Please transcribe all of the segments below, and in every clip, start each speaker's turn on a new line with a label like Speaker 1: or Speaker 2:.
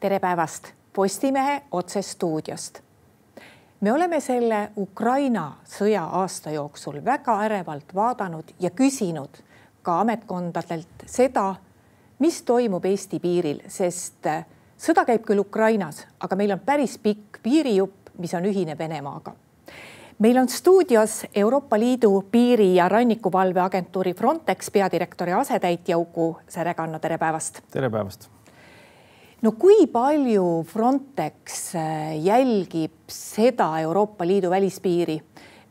Speaker 1: tere päevast Postimehe otsestuudiost. me oleme selle Ukraina sõja aasta jooksul väga ärevalt vaadanud ja küsinud ka ametkondadelt seda, mis toimub Eesti piiril, sest sõda käib küll Ukrainas, aga meil on päris pikk piirijupp, mis on ühine Venemaaga. meil on stuudios Euroopa Liidu piiri- ja rannikuvalveagentuuri Frontex peadirektori asetäitja Uku Särekanno, tere päevast.
Speaker 2: tere päevast
Speaker 1: no kui palju Frontex äh, jälgib seda Euroopa Liidu välispiiri,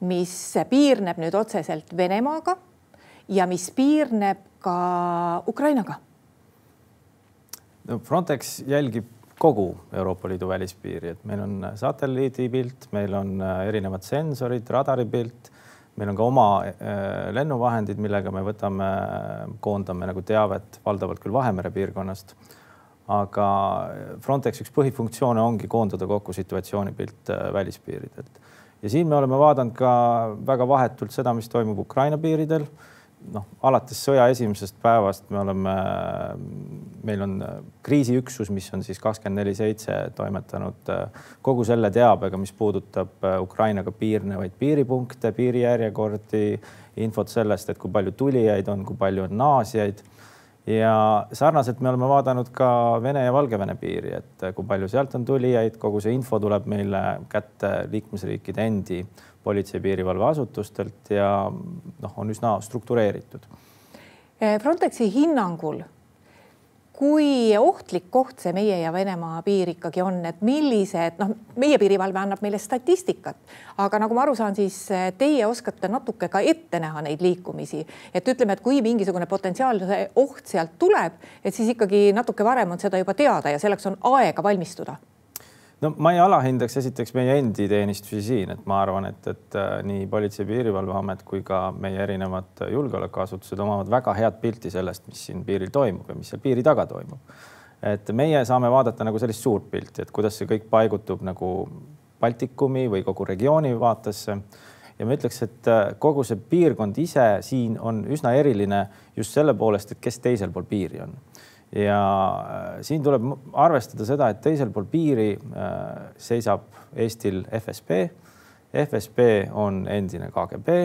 Speaker 1: mis piirneb nüüd otseselt Venemaaga ja mis piirneb ka Ukrainaga?
Speaker 2: no Frontex jälgib kogu Euroopa Liidu välispiiri, et meil on satelliidipilt, meil on äh, erinevad sensorid, radaripilt, meil on ka oma äh, lennuvahendid, millega me võtame, koondame nagu teavet valdavalt küll Vahemere piirkonnast aga Frontex üks põhifunktsioone ongi koondada kokku situatsioonipilt äh, välispiiridelt. ja siin me oleme vaadanud ka väga vahetult seda, mis toimub Ukraina piiridel. noh, alates sõja esimesest päevast me oleme, meil on äh, kriisiüksus, mis on siis kakskümmend neli seitse toimetanud äh, kogu selle teabega, mis puudutab Ukrainaga piirnevaid piiripunkte, piirijärjekordi, infot sellest, et kui palju tulijaid on, kui palju on naasjaid ja sarnaselt me oleme vaadanud ka Vene ja Valgevene piiri, et kui palju sealt on tulijaid, kogu see info tuleb meile kätte liikmesriikide endi politsei- ja piirivalveasutustelt ja noh, on üsna struktureeritud.
Speaker 1: Frontexi hinnangul kui ohtlik koht see meie ja Venemaa piir ikkagi on, et millised noh, meie piirivalve annab meile statistikat, aga nagu ma aru saan, siis eh, teie oskate natuke ka ette näha neid liikumisi, et ütleme, et kui mingisugune potentsiaalne oht sealt tuleb, et siis ikkagi natuke varem on seda juba teada ja selleks on aega valmistuda
Speaker 2: no ma ei alahindaks esiteks meie endi teenistusi siin, et ma arvan, et, et äh, nii Politsei- ja Piirivalveamet kui ka meie erinevad julgeolekuasutused omavad väga head pilti sellest, mis siin piiril toimub ja mis seal piiri taga toimub. et meie saame vaadata nagu sellist suurt pilti, et kuidas see kõik paigutub nagu Baltikumi või kogu regiooni vaatesse ja ma ütleks, et äh, kogu see piirkond ise siin on üsna eriline just selle poolest, et kes teisel pool piiri on ja äh, siin tuleb arvestada seda, et teisel pool piiri äh, seisab Eestil FSB. FSB on endine KGB.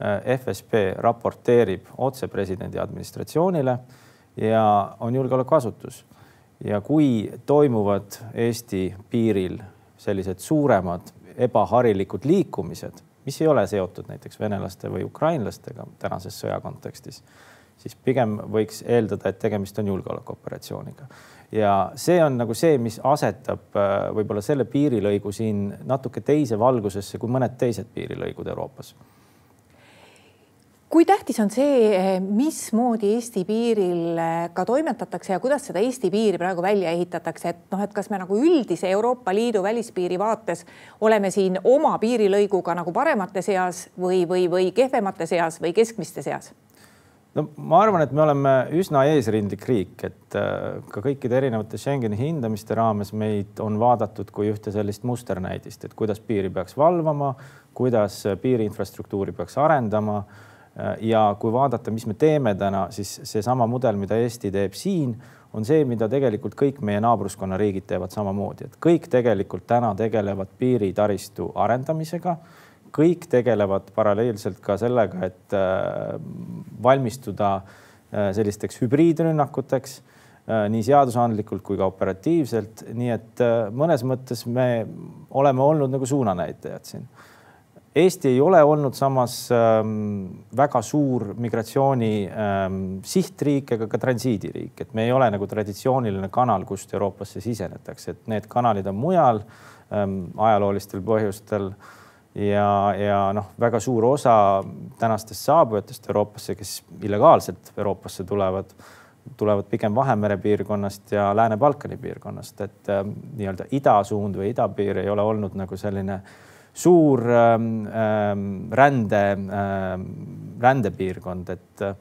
Speaker 2: Äh, FSB raporteerib otse presidendi administratsioonile ja on julgeolekuasutus. ja kui toimuvad Eesti piiril sellised suuremad ebaharilikud liikumised, mis ei ole seotud näiteks venelaste või ukrainlastega tänases sõja kontekstis siis pigem võiks eeldada, et tegemist on julgeolekuoperatsiooniga. ja see on nagu see, mis asetab äh, võib-olla selle piirilõigu siin natuke teise valgusesse kui mõned teised piirilõigud Euroopas
Speaker 1: kui tähtis on see, mismoodi Eesti piiril äh, ka toimetatakse ja kuidas seda Eesti piiri praegu välja ehitatakse, et noh, et kas me nagu üldise Euroopa Liidu välispiiri vaates oleme siin oma piirilõiguga nagu paremate seas või, või, või kehvemate seas või keskmiste seas?
Speaker 2: No ma arvan, et me oleme üsna eesrindlik riik, et äh, ka kõikide erinevate Schengeni hindamiste raames meid on vaadatud kui ühte sellist musternäidist, et kuidas piiri peaks valvama, kuidas piiri infrastruktuuri peaks arendama. Äh, ja kui vaadata, mis me teeme täna, siis seesama mudel, mida Eesti teeb siin, on see, mida tegelikult kõik meie naabruskonna riigid teevad samamoodi, et kõik tegelikult täna tegelevad piiritaristu arendamisega kõik tegelevad paralleelselt ka sellega, et äh, valmistuda äh, sellisteks hübriidrünnakuteks äh, nii seadusandlikult kui ka operatiivselt, nii et mõnes mõttes me oleme olnud nagu suunanäitajad siin. Eesti ei ole olnud samas ähm, väga suur migratsiooni ähm, sihtriik ega ka transiidiriik, et me ei ole nagu traditsiooniline kanal, kust Euroopasse sisenetakse, et need kanalid on mujal ähm, ajaloolistel põhjustel ja, ja noh, väga suur osa tänastest saabujatest Euroopasse, kes illegaalselt Euroopasse tulevad, tulevad pigem Vahemere piirkonnast ja Lääne-Balkani piirkonnast, et äh, nii-öelda idasuund või idapiir ei ole olnud nagu selline suur ähm, ähm, rände ähm,, rändepiirkond, et äh,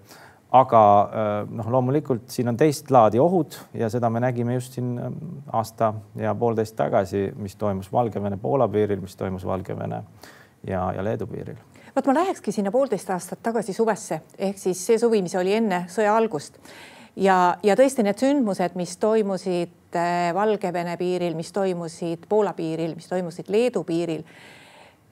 Speaker 2: aga äh, noh, loomulikult siin on teist laadi ohud ja seda me nägime just siin ähm, aasta ja poolteist tagasi, mis toimus Valgevene-Poola piiril, mis toimus Valgevene ja, ja Leedu piiril.
Speaker 1: vot ma lähekski sinna poolteist aastat tagasi suvesse ehk siis see suvi, mis oli enne sõja algust ja, ja tõesti need sündmused, mis toimusid äh, Valgevene piiril, mis toimusid Poola piiril, mis toimusid Leedu piiril.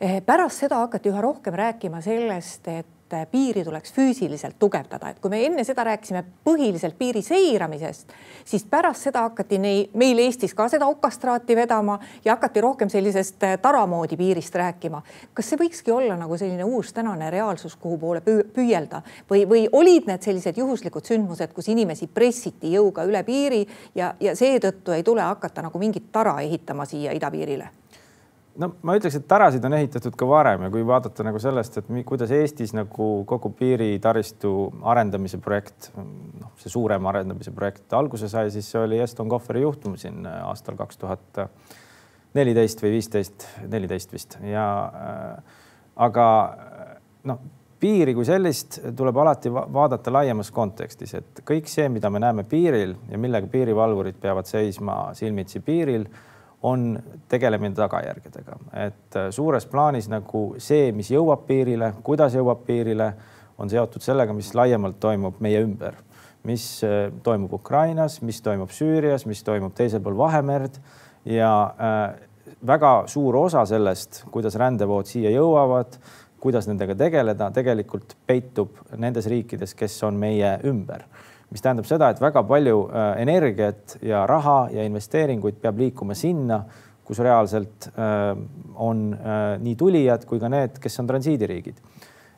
Speaker 1: Äh, pärast seda hakati üha rohkem rääkima sellest, et et äh, piiri tuleks füüsiliselt tugevdada, et kui me enne seda rääkisime põhiliselt piiri seiramisest, siis pärast seda hakati nei, meil Eestis ka seda okastraati vedama ja hakati rohkem sellisest äh, taramoodi piirist rääkima. kas see võikski olla nagu selline uus tänane reaalsus, kuhu poole püüelda või, või olid need sellised juhuslikud sündmused, kus inimesi pressiti jõuga üle piiri ja, ja seetõttu ei tule hakata nagu mingit tara ehitama siia idapiirile?
Speaker 2: No ma ütleks, et tarasid on ehitatud ka varem ja kui vaadata nagu sellest, et kuidas Eestis nagu kogu piiritaristu arendamise projekt, noh, see suurem arendamise projekt alguse sai, siis see oli Eston Kohveri juhtum siin aastal kaks tuhat neliteist või viisteist, neliteist vist. Ja äh, aga noh, piiri kui sellist tuleb alati vaadata laiemas kontekstis, et kõik see, mida me näeme piiril ja millega piirivalvurid peavad seisma silmitsi piiril on tegelemine tagajärgedega, et äh, suures plaanis nagu see, mis jõuab piirile, kuidas jõuab piirile, on seotud sellega, mis laiemalt toimub meie ümber, mis äh, toimub Ukrainas, mis toimub Süürias, mis toimub teisel pool Vahemerd ja äh, väga suur osa sellest, kuidas rändevood siia jõuavad, kuidas nendega tegeleda, tegelikult peitub nendes riikides, kes on meie ümber mis tähendab seda, et väga palju äh, energiat ja raha ja investeeringuid peab liikuma sinna, kus reaalselt äh, on äh, nii tulijad kui ka need, kes on transiidiriigid.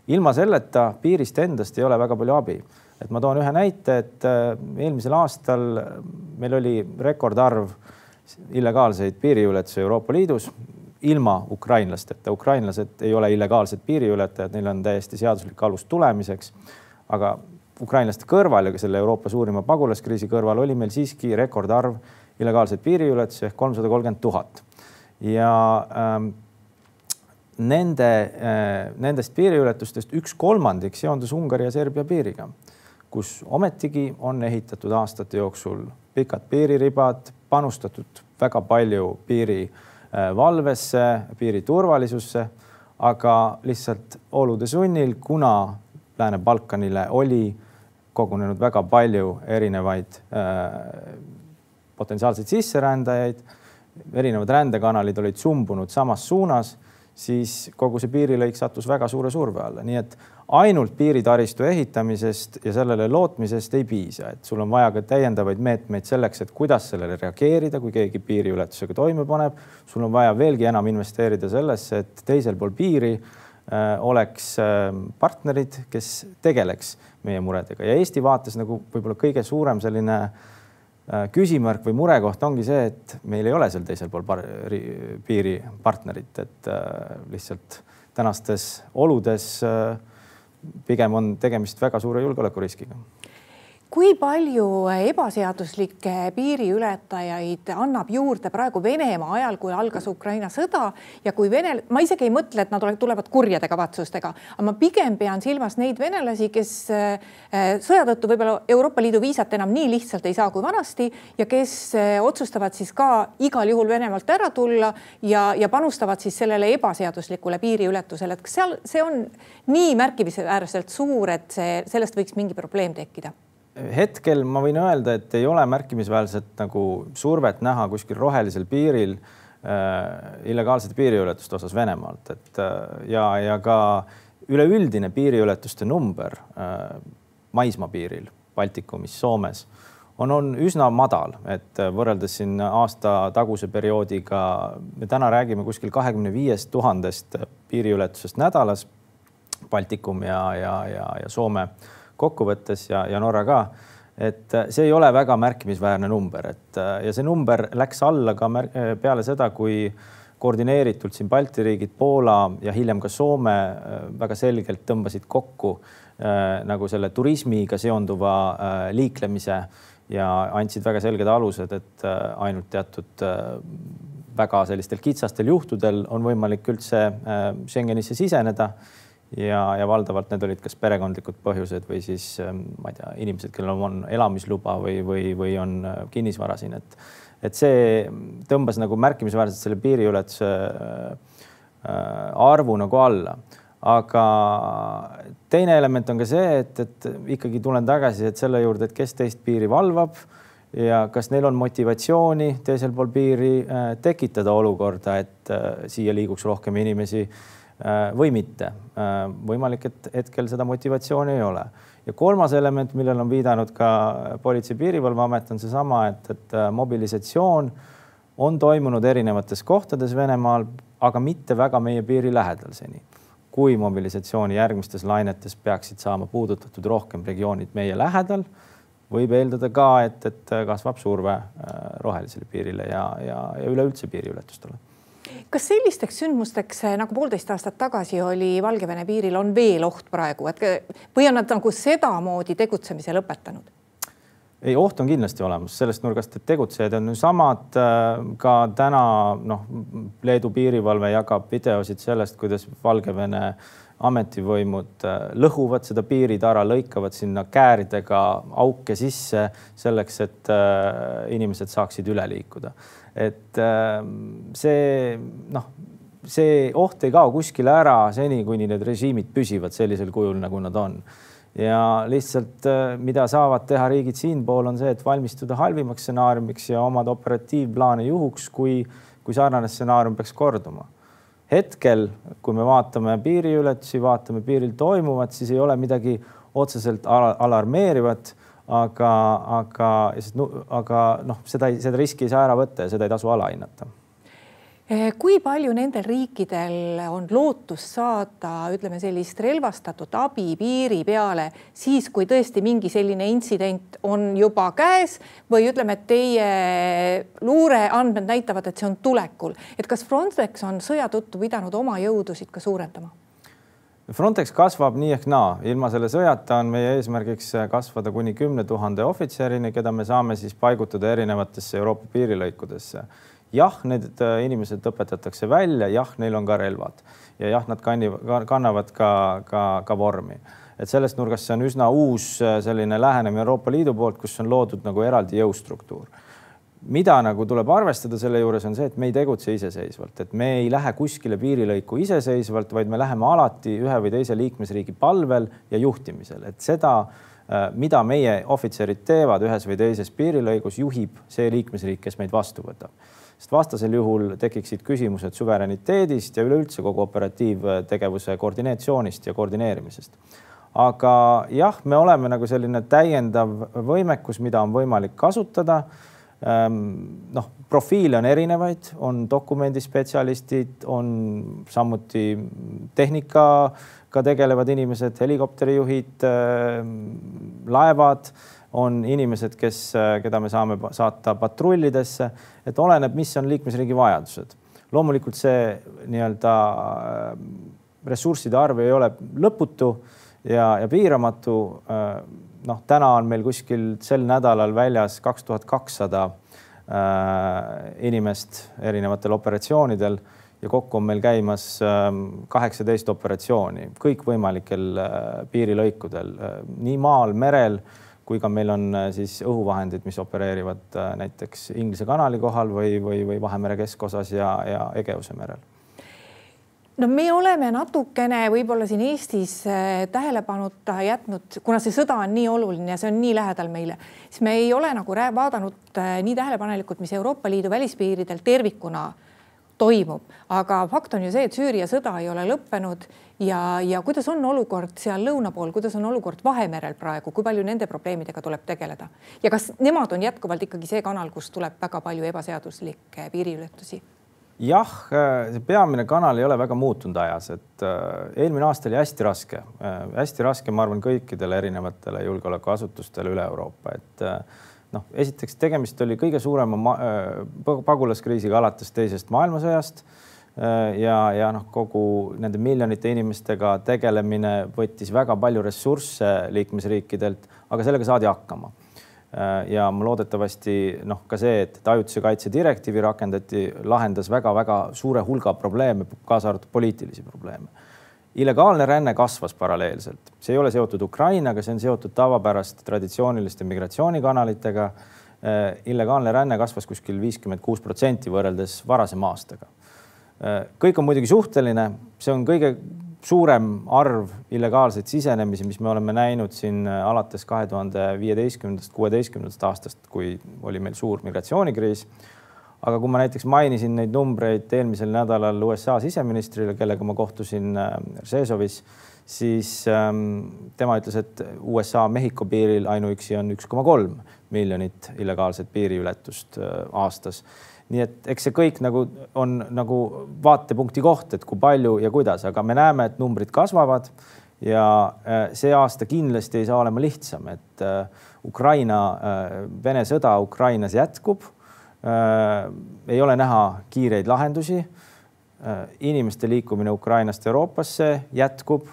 Speaker 2: ilma selleta piirist endast ei ole väga palju abi, et ma toon ühe näite, et eelmisel aastal meil oli rekordarv illegaalseid piiriületusi Euroopa Liidus ilma ukrainlasteta. ukrainlased ei ole illegaalsed piiriületajad, neil on täiesti seaduslik alus tulemiseks. aga ukrainlaste kõrval ja selle Euroopa suurima pagulaskriisi kõrval oli meil siiski rekordarv illegaalseid piiriületusi ehk kolmsada kolmkümmend tuhat. ja ähm, nende äh,, nendest piiriületustest üks kolmandik seondus Ungari ja Serbia piiriga, kus ometigi on ehitatud aastate jooksul pikad piiriribad, panustatud väga palju piirivalvesse äh,, piiri turvalisusse, aga lihtsalt olude sunnil, kuna Lääne-Balkanile oli kogunenud väga palju erinevaid äh, potentsiaalseid sisserändajaid, erinevad rändekanalid olid sumbunud samas suunas, siis kogu see piirilõik sattus väga suure surve alla, nii et ainult piiritaristu ehitamisest ja sellele lootmisest ei piisa, et sul on vaja ka täiendavaid meetmeid selleks, et kuidas sellele reageerida, kui keegi piiriületusega toime paneb. sul on vaja veelgi enam investeerida sellesse, et teisel pool piiri äh, oleks äh, partnerid, kes tegeleks meie muredega. Ja Eesti vaates nagu võib-olla kõige suurem selline äh, küsimärk või murekoht ongi see, et meil ei ole seal teisel pool par piiri partnerit, et äh, lihtsalt tänastes oludes äh, pigem on tegemist väga suure julgeolekuriskiga
Speaker 1: kui palju ebaseaduslikke piiriületajaid annab juurde praegu Venemaa ajal, kui algas Ukraina sõda? Ja kui Vene, ma isegi ei mõtle, et nad tulevad kurjade kavatsustega, aga ma pigem pean silmas neid venelasi, kes äh, sõja tõttu võib-olla Euroopa Liidu viisat enam nii lihtsalt ei saa kui vanasti ja kes äh, otsustavad siis ka igal juhul Venemaalt ära tulla ja, ja panustavad siis sellele ebaseaduslikule piiriületusele, et kas seal see on nii märkimisväärselt suur, et see, sellest võiks mingi probleem tekkida
Speaker 2: hetkel ma võin öelda, et ei ole märkimisväärset nagu survet näha kuskil rohelisel piiril äh, illegaalsete piiriületuste osas Venemaalt, et äh, ja, ja ka üleüldine piiriületuste number äh, maismaapiiril Baltikumis, Soomes on, on üsna madal, et äh, võrreldes siin aasta taguse perioodiga, me täna räägime kuskil kahekümne viiest tuhandest piiriületusest nädalas Baltikum ja, ja, ja, ja Soome äh, kokkuvõttes ja, ja Norra ka. et äh, see ei ole väga märkimisväärne number, et äh, ja see number läks alla ka äh, peale seda, kui koordineeritult siin Balti riigid, Poola ja hiljem ka Soome väga selgelt tõmbasid kokku äh, nagu selle turismiga seonduva äh, liiklemise ja andsid väga selged alused, et äh, ainult teatud väga sellistel kitsastel juhtudel on võimalik üldse Schengenisse siseneda ja, ja valdavalt need olid kas perekondlikud põhjused või siis ähm, ma ei tea, inimesed, kellel on elamisluba või, või, või on äh, kinnisvara siin, et et see tõmbas nagu märkimisväärselt selle piiriületuse äh, arvu nagu alla. aga teine element on ka see, et, et ikkagi tulen tagasi, et selle juurde, et kes teist piiri valvab ja kas neil on motivatsiooni teisel pool piiri äh, tekitada olukorda, et äh, siia liiguks rohkem inimesi äh, või mitte. võimalik, et hetkel seda motivatsiooni ei ole. ja kolmas element, millele on viidanud ka Politsei- ja Piirivalveamet, on seesama, et, et mobilisatsioon on toimunud erinevates kohtades Venemaal, aga mitte väga meie piiri lähedal seni kui mobilisatsiooni järgmistes lainetes peaksid saama puudutatud rohkem regioonid meie lähedal, võib eeldada ka, et, et kasvab surve äh, rohelisele piirile ja, ja, ja üleüldse piiriületustele.
Speaker 1: Kas sellisteks sündmusteks äh, nagu poolteist aastat tagasi oli Valgevene piiril, on veel oht praegu, et või on nad nagu sedamoodi tegutsemise lõpetanud?
Speaker 2: ei, oht on kindlasti olemas sellest nurgast, et tegutsejad on ju samad. Äh, ka täna noh, Leedu piirivalve jagab videosid sellest, kuidas Valgevene ametivõimud äh, lõhuvad seda piiritara, lõikavad sinna kääridega auke sisse selleks, et äh, inimesed saaksid üle liikuda. et see noh, see oht ei kao kuskile ära seni, kuni need režiimid püsivad sellisel kujul, nagu nad on ja lihtsalt, äh, mida saavad teha riigid siinpool, on see, et valmistuda halvimaks stsenaariumiks ja omada operatiivplaane juhuks, kui, kui sarnane stsenaarium peaks korduma. Hetkel, kui me vaatame piiriületusi, vaatame piiril toimuvat, siis ei ole midagi otseselt alarmeerivat, aga, aga, aga noh, seda, seda riski ei saa ära võtta ja seda ei tasu alahinnata
Speaker 1: kui palju nendel riikidel on lootust saada, ütleme sellist relvastatud abi piiri peale siis, kui tõesti mingi selline intsident on juba käes või ütleme, et teie luureandmed näitavad, et see on tulekul, et kas Frontex on sõja tõttu pidanud oma jõudusid ka suurendama?
Speaker 2: Frontex kasvab nii ehk naa, ilma selle sõjata on meie eesmärgiks kasvada kuni kümne tuhande ohvitserini, keda me saame siis paigutada erinevatesse Euroopa piirilõikudesse jah, need äh, inimesed õpetatakse välja, jah, neil on ka relvad ja jah, nad kannivad, kannavad ka, ka, ka vormi. et sellest nurgast see on üsna uus äh, selline lähenemine Euroopa Liidu poolt, kus on loodud nagu eraldi jõustruktuur. mida nagu tuleb arvestada selle juures on see, et me ei tegutse iseseisvalt, et me ei lähe kuskile piirilõiku iseseisvalt, vaid me läheme alati ühe või teise liikmesriigi palvel ja juhtimisel, et seda äh, mida meie ohvitserid teevad ühes või teises piirilõigus, juhib see liikmesriik, kes meid vastu võtab sest vastasel juhul tekiksid küsimused suverääniteedist ja üleüldse kogu operatiivtegevuse koordineetsioonist ja koordineerimisest. aga jah, me oleme nagu selline täiendav võimekus, mida on võimalik kasutada. Ehm, noh, profiile on erinevaid, on dokumendispetsialistid, on samuti tehnikaga tegelevad inimesed, helikopterijuhid, ehm, laevad on inimesed, kes, keda me saame saata patrullidesse, et oleneb, mis on liikmesriigi vajadused. loomulikult see nii-öelda äh, ressursside arv ei ole lõputu ja, ja piiramatu. Äh, noh, täna on meil kuskil sel nädalal väljas kaks tuhat kakssada äh, inimest erinevatel operatsioonidel ja kokku on meil käimas kaheksateist operatsiooni kõikvõimalikel piirilõikudel, nii maal, merel kui ka meil on äh, siis õhuvahendid, mis opereerivad äh, näiteks Inglise kanali kohal või, või, või Vahemere keskosas ja, ja Egeuse merel.
Speaker 1: No me oleme natukene võib-olla siin Eestis äh, tähelepanuta jätnud, kuna see sõda on nii oluline ja see on nii lähedal meile, siis me ei ole nagu vaadanud nii tähelepanelikult, mis Euroopa Liidu välispiiridel tervikuna toimub, aga fakt on ju see, et Süüria sõda ei ole lõppenud ja, ja kuidas on olukord seal lõuna pool, kuidas on olukord Vahemerel praegu, kui palju nende probleemidega tuleb tegeleda? Ja kas nemad on jätkuvalt ikkagi see kanal, kust tuleb väga palju ebaseaduslikke piiriületusi?
Speaker 2: jah, see peamine kanal ei ole väga muutunud ajas, et äh, eelmine aasta oli hästi raske. Äh,, hästi raske, ma arvan, kõikidele erinevatele julgeolekuasutustele üle Euroopa, et äh, noh, esiteks tegemist oli kõige suurema pagulaskriisiga alates teisest maailmasõjast Äh, ja, ja noh, kogu nende miljonite inimestega tegelemine võttis väga palju ressursse liikmesriikidelt, aga sellega saadi hakkama. Äh, ja loodetavasti noh, ka see, et ajutise kaitse direktiivi rakendati, lahendas väga-väga suure hulga probleeme, kaasa arvatud poliitilisi probleeme. Illegaalne ränne kasvas paralleelselt, see ei ole seotud Ukrainaga, see on seotud tavapäraste traditsiooniliste migratsioonikanalitega. Äh, illegaalne ränne kasvas kuskil viiskümmend kuus protsenti võrreldes varasema aastaga kõik on muidugi suhteline, see on kõige suurem arv illegaalseid sisenemisi, mis me oleme näinud siin alates kahe tuhande viieteistkümnendast, kuueteistkümnendast aastast, kui oli meil suur migratsioonikriis. Aga kui ma näiteks mainisin neid numbreid eelmisel nädalal USA siseministrile, kellega ma kohtusin Rzešovis, siis ähm, tema ütles, et USA-Mehhiko piiril ainuüksi on üks koma kolm miljonit illegaalset piiriületust äh, aastas nii et eks see kõik nagu on nagu vaatepunkti koht, et kui palju ja kuidas, aga me näeme, et numbrid kasvavad ja äh, see aasta kindlasti ei saa olema lihtsam, et äh, Ukraina, äh, Vene sõda Ukrainas jätkub. Ei ole näha kiireid lahendusi. inimeste liikumine Ukrainast Euroopasse jätkub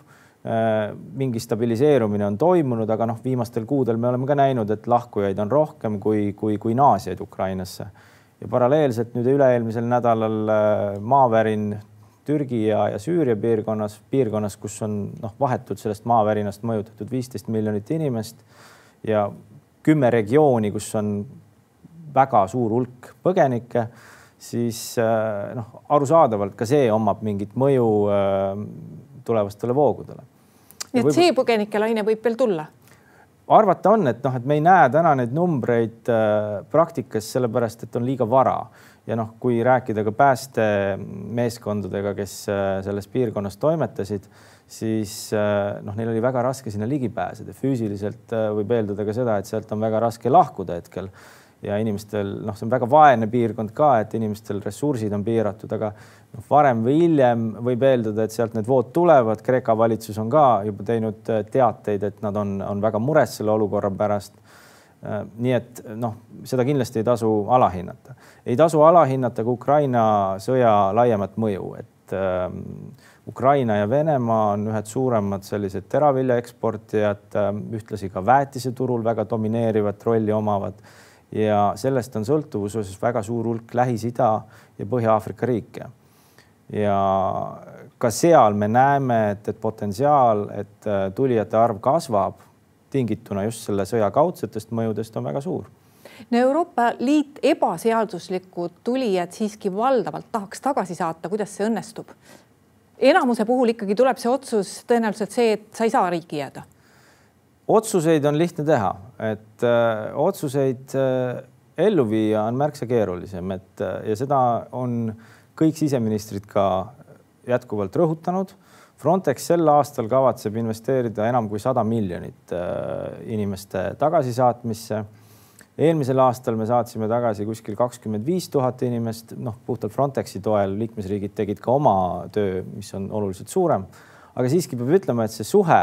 Speaker 2: mingi stabiliseerumine on toimunud, aga noh, viimastel kuudel me oleme ka näinud, et lahkujaid on rohkem kui, kui, kui naasjaid Ukrainasse ja paralleelselt nüüd üle-eelmisel nädalal äh, maavärin Türgi ja, ja Süüria piirkonnas, piirkonnas, kus on noh, vahetult sellest maavärinast mõjutatud viisteist miljonit inimest ja kümme regiooni, kus on väga suur hulk põgenikke, siis äh, noh, arusaadavalt ka see omab mingit mõju äh, tulevastele voogudele.
Speaker 1: nii et see põgenikelaine võib veel tulla?
Speaker 2: arvata on, et noh, et me ei näe täna neid numbreid äh, praktikas sellepärast, et on liiga vara ja noh, kui rääkida ka päästemeeskondadega, kes selles piirkonnas toimetasid, siis noh, neil oli väga raske sinna ligi pääseda, füüsiliselt võib eeldada ka seda, et sealt on väga raske lahkuda hetkel ja inimestel noh, see on väga vaene piirkond ka, et inimestel ressursid on piiratud, aga noh, varem või hiljem võib eeldada, et sealt need vood tulevad. Kreeka valitsus on ka juba teinud äh, teateid, et nad on, on väga mures selle olukorra pärast. Äh, nii et noh, seda kindlasti ei tasu alahinnata, ei tasu alahinnata ka Ukraina sõja laiemat mõju, et äh, Ukraina ja Venemaa on ühed suuremad sellised teravilja eksportijad, äh, ühtlasi ka väetiseturul väga domineerivat rolli omavad ja sellest on sõltuvuses väga suur hulk Lähis-Ida ja Põhja-Aafrika riike. ja ka seal me näeme, et, et potentsiaal, et äh, tulijate arv kasvab tingituna just selle sõja kaudsetest mõjudest on väga suur
Speaker 1: no Euroopa Liit ebaseaduslikud tulijad siiski valdavalt tahaks tagasi saata, kuidas see õnnestub? enamuse puhul ikkagi tuleb see otsus tõenäoliselt see, et sa ei saa riiki jääda
Speaker 2: otsuseid on lihtne teha, et öö, äh, otsuseid öö, äh, ellu viia on märksa keerulisem, et äh, ja seda on kõik siseministrid ka jätkuvalt rõhutanud. Frontex sel aastal kavatseb investeerida enam kui sada miljonit inimeste tagasisaatmisse. eelmisel aastal me saatsime tagasi kuskil kakskümmend viis tuhat inimest, noh, puhtalt Frontexi toel liikmesriigid tegid ka oma töö, mis on oluliselt suurem. aga siiski peab ütlema, et see suhe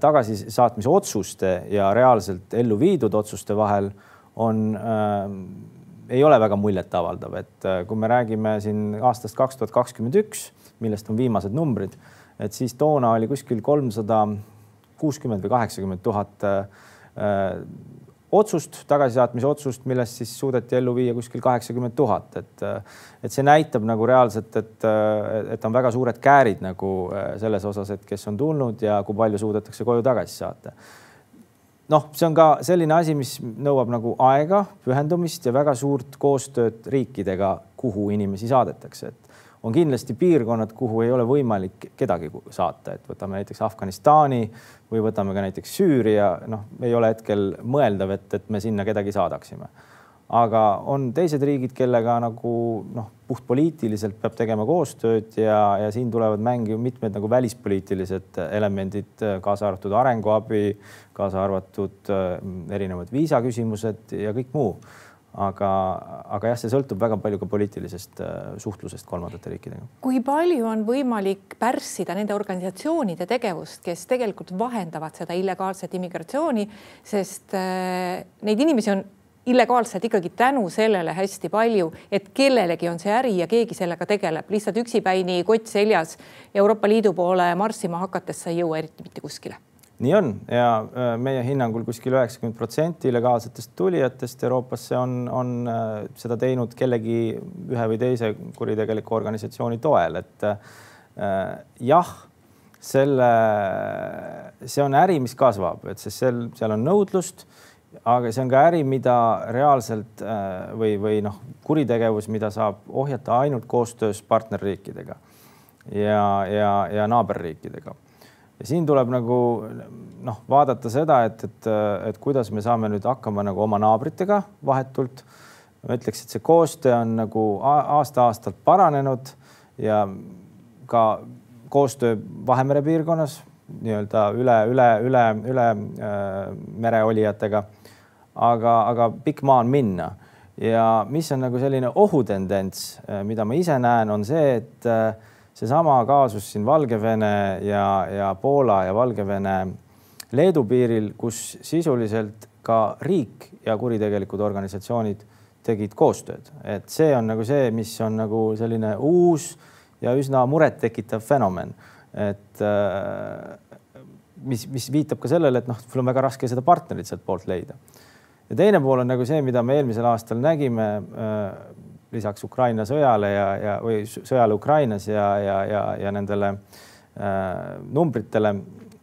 Speaker 2: tagasisaatmise otsuste ja reaalselt ellu viidud otsuste vahel on äh,, ei ole väga muljetavaldav, et äh, kui me räägime siin aastast kaks tuhat kakskümmend üks, millest on viimased numbrid, et siis toona oli kuskil kolmsada kuuskümmend või kaheksakümmend tuhat äh, otsust, tagasisaatmise otsust, millest siis suudeti ellu viia kuskil kaheksakümmend tuhat, et et see näitab nagu reaalselt, et, et on väga suured käärid nagu selles osas, et kes on tulnud ja kui palju suudetakse koju tagasi saata. noh, see on ka selline asi, mis nõuab nagu aega, pühendumist ja väga suurt koostööd riikidega, kuhu inimesi saadetakse, et on kindlasti piirkonnad, kuhu ei ole võimalik kedagi saata, et võtame näiteks Afganistani või võtame ka näiteks Süüria, noh, ei ole hetkel mõeldav, et, et me sinna kedagi saadaksime. aga on teised riigid, kellega nagu noh, puhtpoliitiliselt peab tegema koostööd ja, ja siin tulevad mängu mitmed nagu välispoliitilised elemendid, kaasa arvatud arenguabi, kaasa arvatud äh, erinevad viisaküsimused ja kõik muu aga, aga jah, see sõltub väga palju ka poliitilisest äh, suhtlusest kolmandate riikidega.
Speaker 1: kui palju on võimalik pärssida nende organisatsioonide tegevust, kes tegelikult vahendavad seda illegaalset immigratsiooni, sest äh, neid inimesi on illegaalselt ikkagi tänu sellele hästi palju, et kellelegi on see äri ja keegi sellega tegeleb, lihtsalt üksipäini kott seljas Euroopa Liidu poole marssima hakates sa ei jõua eriti mitte kuskile
Speaker 2: nii on. Ja äh, meie hinnangul kuskil üheksakümmend protsenti illegaalsetest tulijatest Euroopasse on, on äh, seda teinud kellegi ühe või teise kuritegeliku organisatsiooni toel, et äh, jah, selle, see on äri, mis kasvab, et sest seal, seal on nõudlust, aga see on ka äri, mida reaalselt või, või noh, kuritegevus, mida saab ohjata ainult koostöös partnerriikidega ja, ja, ja naaberriikidega. Ja siin tuleb nagu noh, vaadata seda, et, et, et kuidas me saame nüüd hakkama nagu oma naabritega vahetult. ma ütleks, et see koostöö on nagu aasta-aastalt paranenud ja ka koostöö Vahemere piirkonnas nii-öelda üle, üle, üle, üle äh, mere olijatega. aga, aga pikk maa on minna ja mis on nagu selline ohutendents, äh, mida ma ise näen, on see, et äh, seesama kaasus siin Valgevene ja, ja Poola ja Valgevene Leedu piiril, kus sisuliselt ka riik ja kuritegelikud organisatsioonid tegid koostööd, et see on nagu see, mis on nagu selline uus ja üsna murettekitav fenomen et äh, mis, mis viitab ka sellele, et noh, sul on väga raske seda partnerit sealt poolt leida. ja teine pool on nagu see, mida me eelmisel aastal nägime äh, lisaks Ukraina sõjale ja, ja või sõjale Ukrainas ja, ja, ja, ja nendele äh, numbritele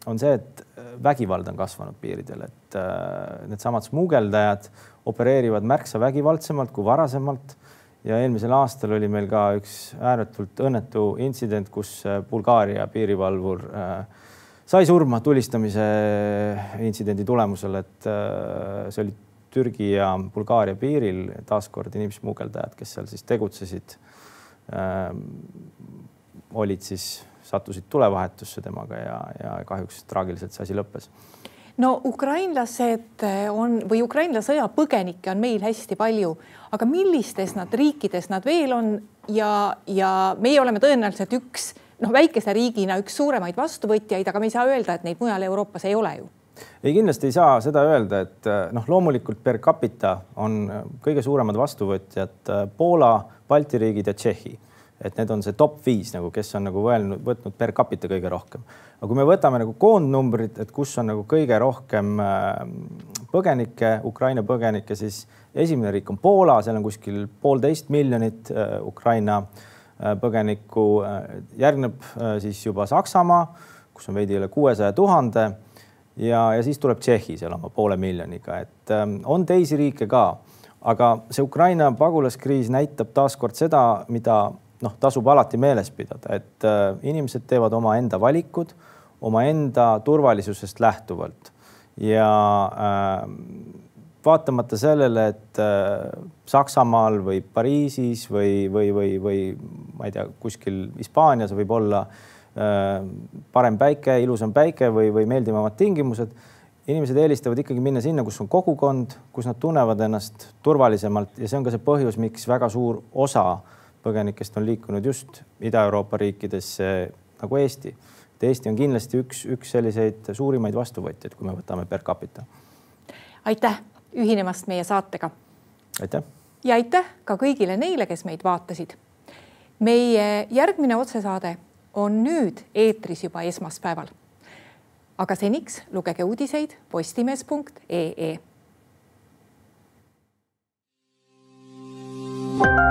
Speaker 2: on see, et vägivald on kasvanud piiridel, et äh, needsamad smugeldajad opereerivad märksa vägivaldsemalt kui varasemalt. Ja eelmisel aastal oli meil ka üks ääretult õnnetu intsident, kus äh, Bulgaaria piirivalvur äh, sai surma tulistamise intsidendi tulemusel, et äh, see oli Türgi ja Bulgaaria piiril taaskord inimsmugeldajad, kes seal siis tegutsesid, olid siis, sattusid tulevahetusse temaga ja, ja kahjuks traagiliselt see asi lõppes.
Speaker 1: No ukrainlased on või Ukraina sõjapõgenikke on meil hästi palju, aga millistes nad riikides nad veel on ja, ja meie oleme tõenäoliselt üks noh, väikese riigina üks suuremaid vastuvõtjaid, aga me ei saa öelda, et neid mujal Euroopas ei ole ju
Speaker 2: ei, kindlasti ei saa seda öelda, et noh, loomulikult per capita on kõige suuremad vastuvõtjad Poola, Balti riigid ja Tšehhi et need on see top viis nagu, kes on nagu võelnud, võtnud per capita kõige rohkem. aga kui me võtame nagu koondnumbrid, et kus on nagu kõige rohkem põgenikke, Ukraina põgenikke, siis esimene riik on Poola, seal on kuskil poolteist miljonit Ukraina põgenikku. järgneb siis juba Saksamaa, kus on veidi üle kuuesaja tuhande ja, ja siis tuleb Tšehhi seal oma poole miljoniga, et ähm, on teisi riike ka aga see Ukraina pagulaskriis näitab taaskord seda, mida noh, tasub alati meeles pidada, et äh, inimesed teevad omaenda valikud omaenda turvalisusest lähtuvalt. Ja äh, vaatamata sellele, et äh, Saksamaal või Pariisis või, või, või, või ma ei tea, kuskil Hispaanias võib olla äh, parem päike, ilusam päike või, või meeldivamad tingimused. inimesed eelistavad ikkagi minna sinna, kus on kogukond, kus nad tunnevad ennast turvalisemalt ja see on ka see põhjus, miks väga suur osa põgenikest on liikunud just Ida-Euroopa riikidesse nagu Eesti. et Eesti on kindlasti üks, üks selliseid suurimaid vastuvõtjaid, kui me võtame per capita.
Speaker 1: aitäh ühinemast meie saatega.
Speaker 2: aitäh.
Speaker 1: ja aitäh ka kõigile neile, kes meid vaatasid. meie järgmine otsesaade on nüüd eetris juba esmaspäeval. aga seniks lugege uudiseid postimees.ee. thank you